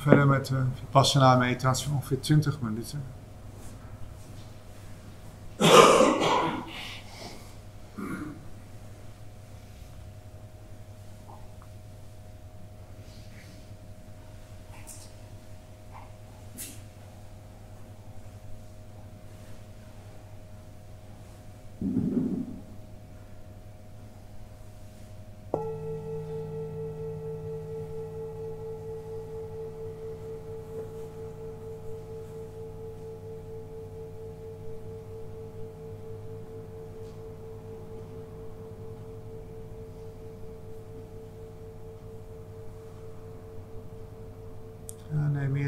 verder met de Vipassana meditatie van ongeveer 20 minuten.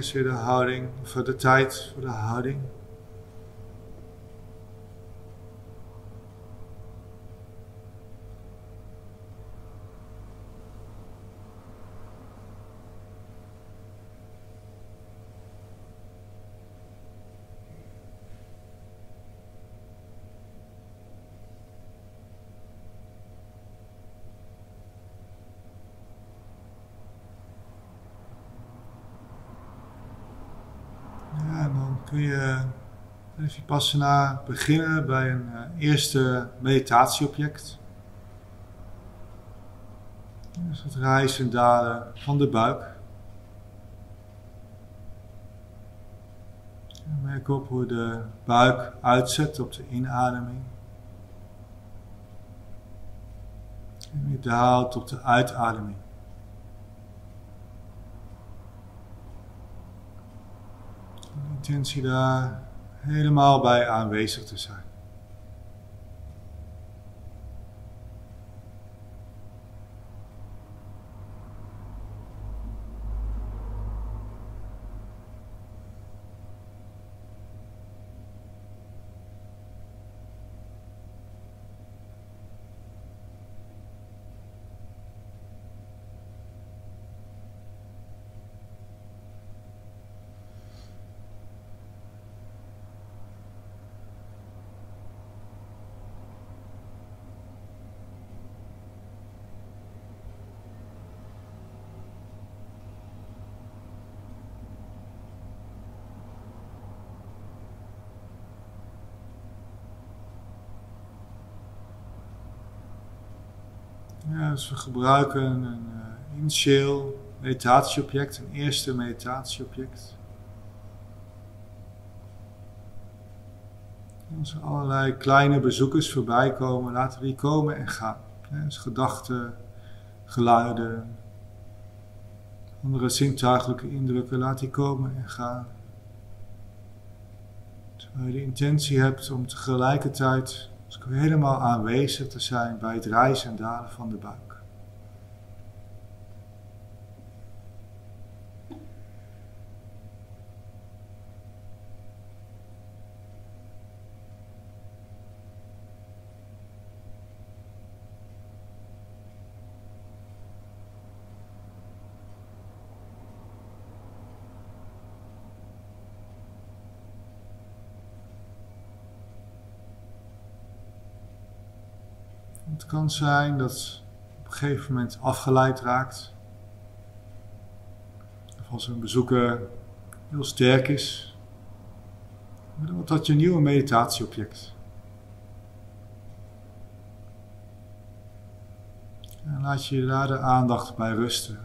Eerst weer de houding, voor de tijd voor de houding. Ja, en dan kun je Vipassana beginnen bij een eh, eerste meditatieobject. Dus het rijzen en dalen van de buik. En merk op hoe de buik uitzet op de inademing. En weer daalt op de uitademing. De intentie daar helemaal bij aanwezig te zijn. Ja, dus we gebruiken een uh, initieel meditatieobject, een eerste meditatieobject. Als er allerlei kleine bezoekers voorbij komen, laten die komen en gaan. Ja, dus gedachten, geluiden, andere zintuigelijke indrukken, laat die komen en gaan. Terwijl je de intentie hebt om tegelijkertijd dus ik helemaal aanwezig te zijn bij het rijzen en dalen van de buik. Het kan zijn dat op een gegeven moment afgeleid raakt. Of als een bezoeker heel sterk is. Dan wordt dat je nieuwe meditatieobject. En laat je daar de aandacht bij rusten.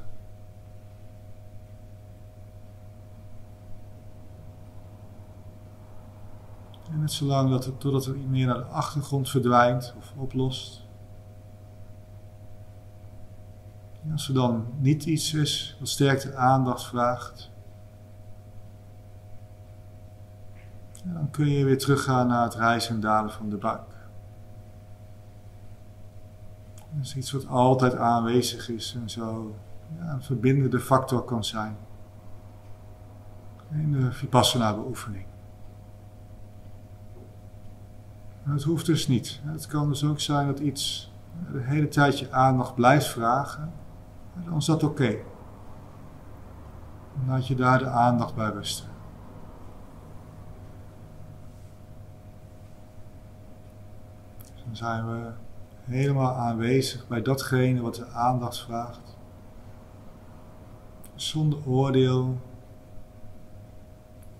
En net zolang dat het, totdat het meer naar de achtergrond verdwijnt of oplost. En als er dan niet iets is wat sterk de aandacht vraagt, dan kun je weer teruggaan naar het rijzen en dalen van de buik. Dat is iets wat altijd aanwezig is en zo ja, een verbindende factor kan zijn in de Vipassana-beoefening. Het hoeft dus niet. Het kan dus ook zijn dat iets de hele tijd je aandacht blijft vragen dan is dat oké. Okay. Laat je daar de aandacht bij rusten. Dan zijn we helemaal aanwezig bij datgene wat de aandacht vraagt. Zonder oordeel,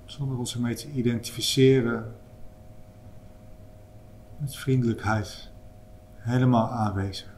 zonder ons ermee te identificeren, met vriendelijkheid, helemaal aanwezig.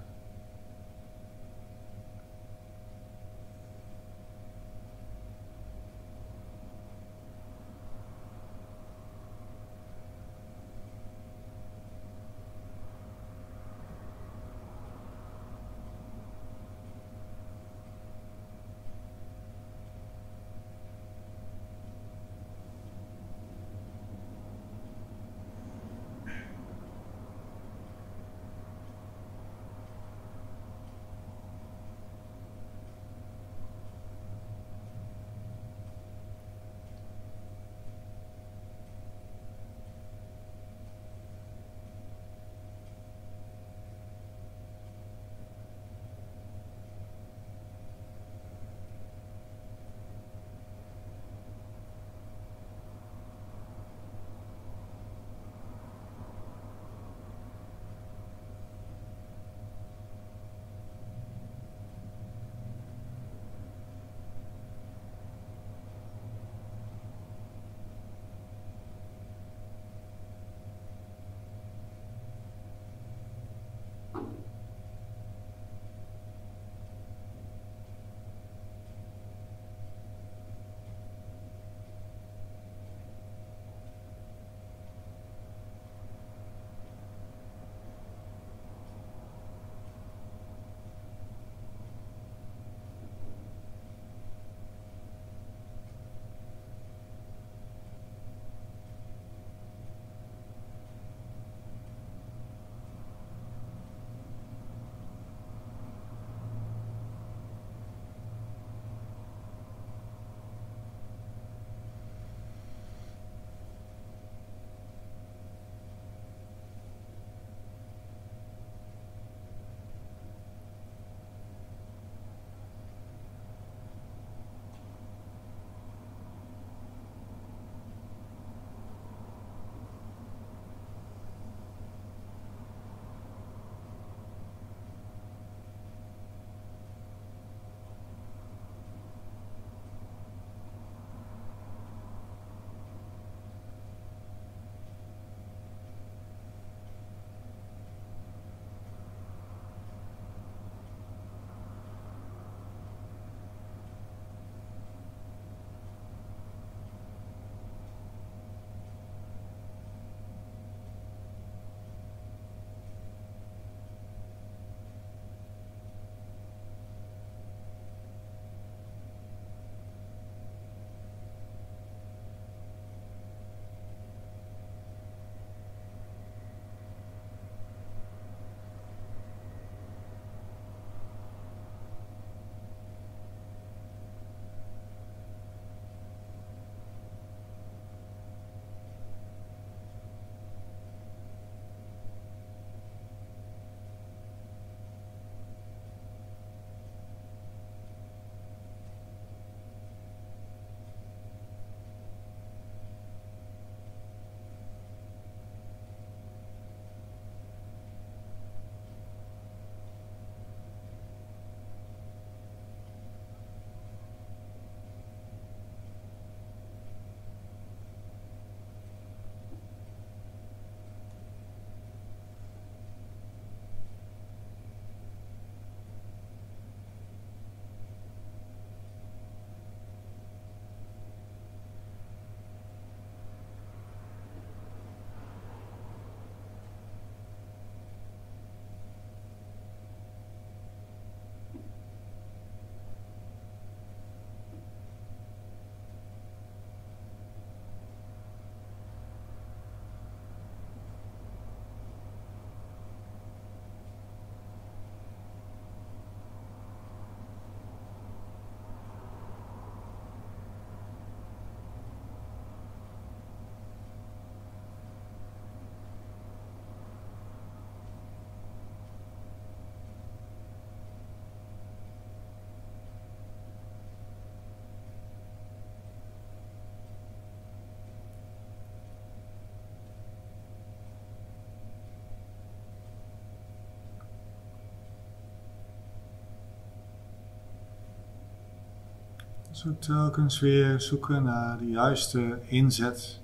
Zo telkens weer zoeken naar de juiste inzet,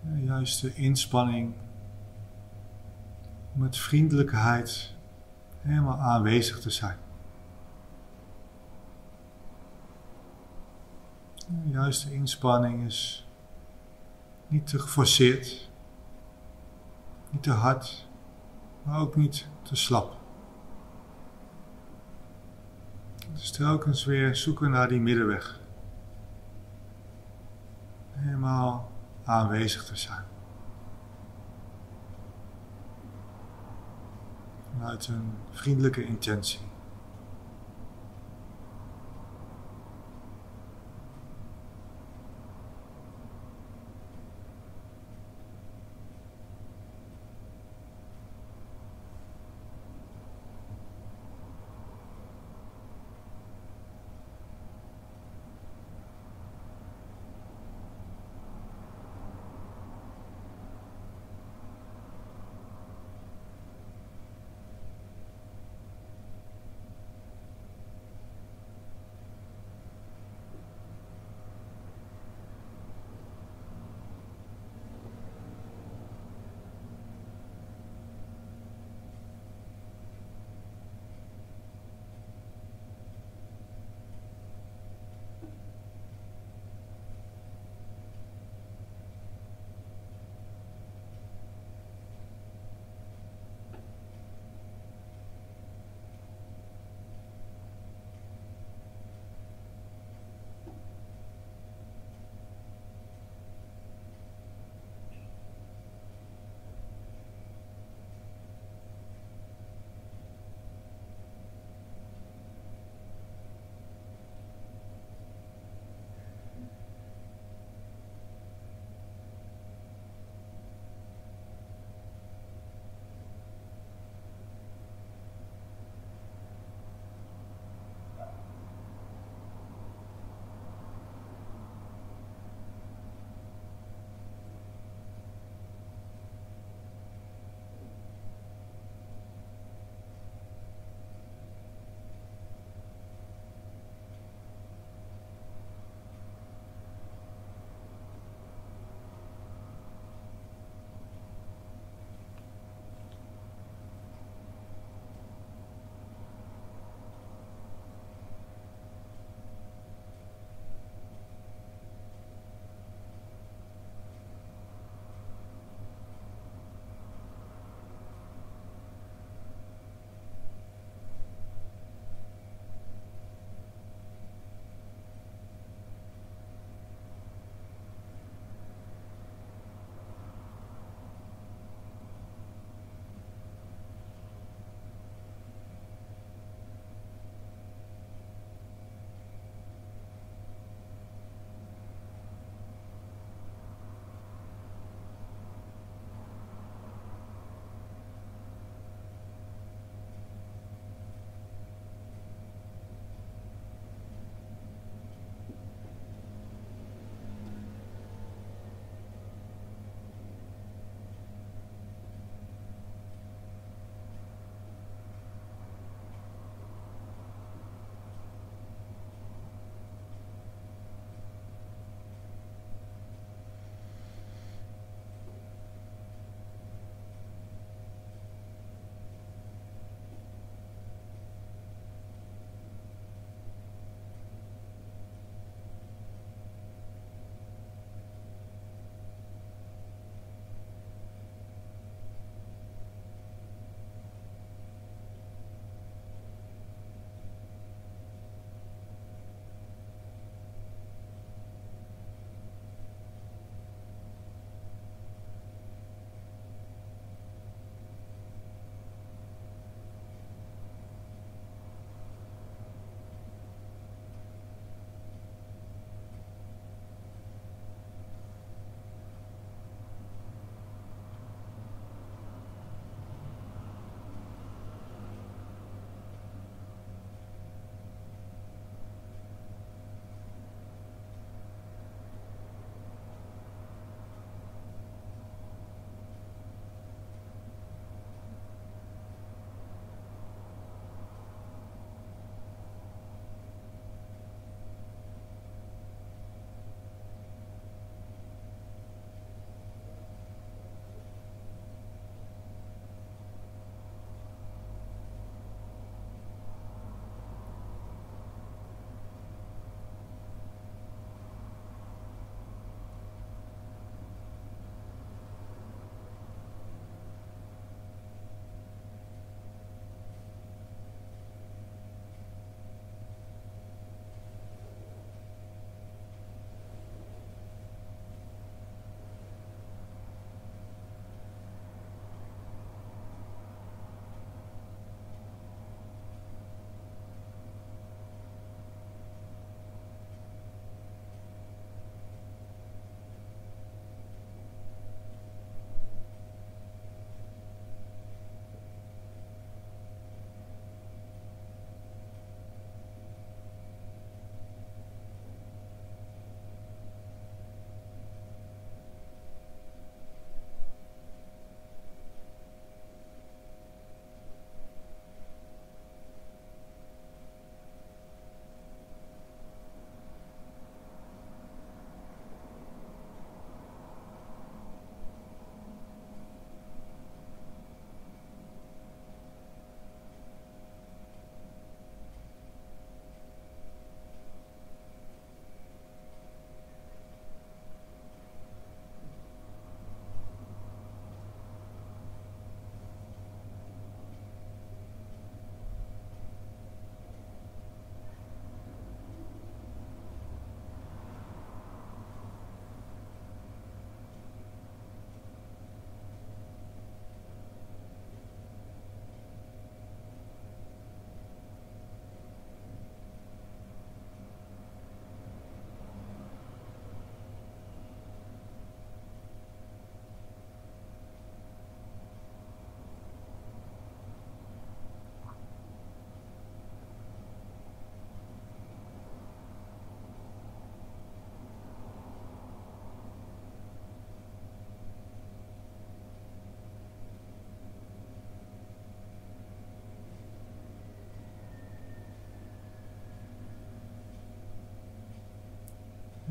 de juiste inspanning, om met vriendelijkheid helemaal aanwezig te zijn. De juiste inspanning is niet te geforceerd, niet te hard, maar ook niet te slap. Dus telkens weer zoeken naar die middenweg. Helemaal aanwezig te zijn. Vanuit een vriendelijke intentie.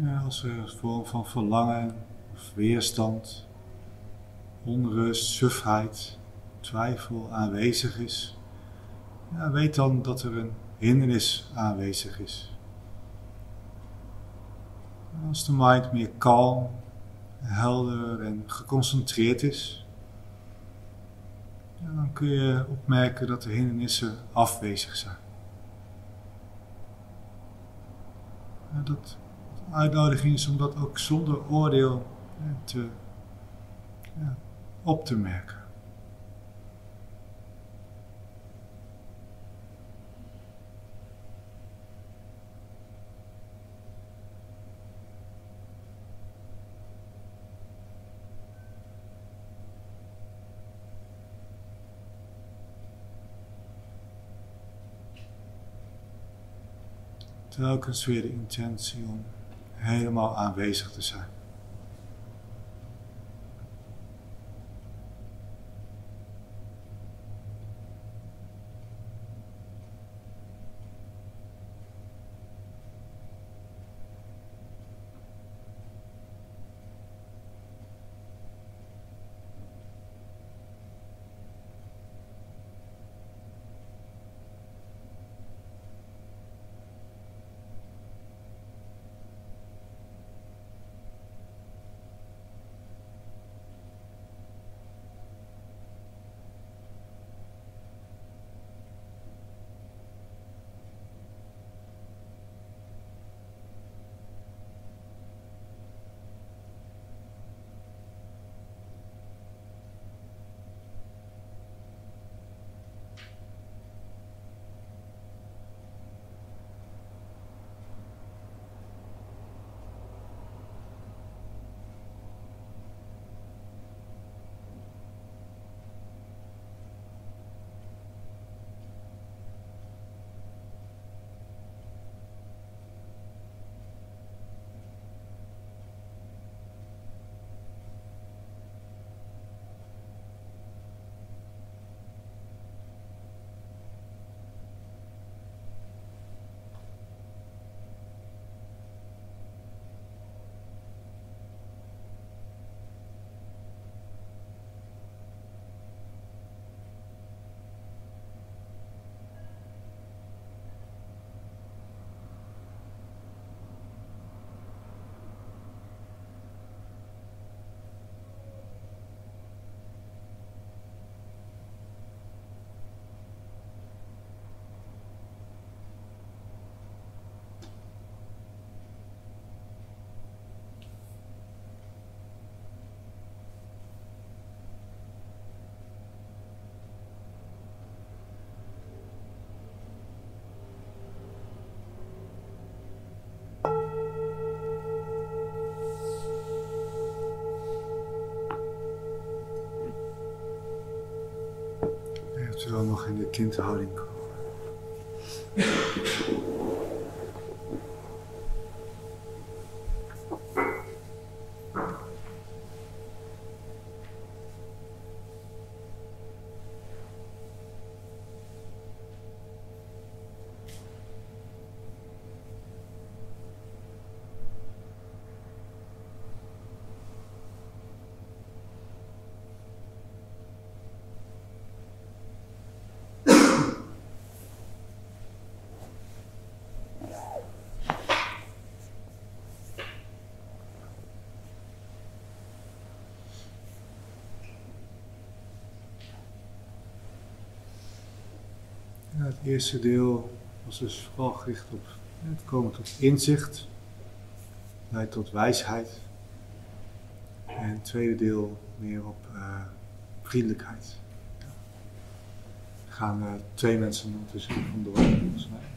Ja, als er een vorm van verlangen of weerstand, onrust, sufheid, twijfel aanwezig is, ja, weet dan dat er een hindernis aanwezig is. Als de mind meer kalm, helder en geconcentreerd is, ja, dan kun je opmerken dat de hindernissen afwezig zijn. Ja, dat uitnodiging is om dat ook zonder oordeel te, ja, op te merken. telkens weer de intentie om helemaal aanwezig te zijn. Terwijl nog in de kindhouding het eerste deel was dus vooral gericht op het komen tot inzicht, leidt tot wijsheid. En het tweede deel meer op uh, vriendelijkheid. Er gaan uh, twee mensen ondertussen vandoor, volgens mij.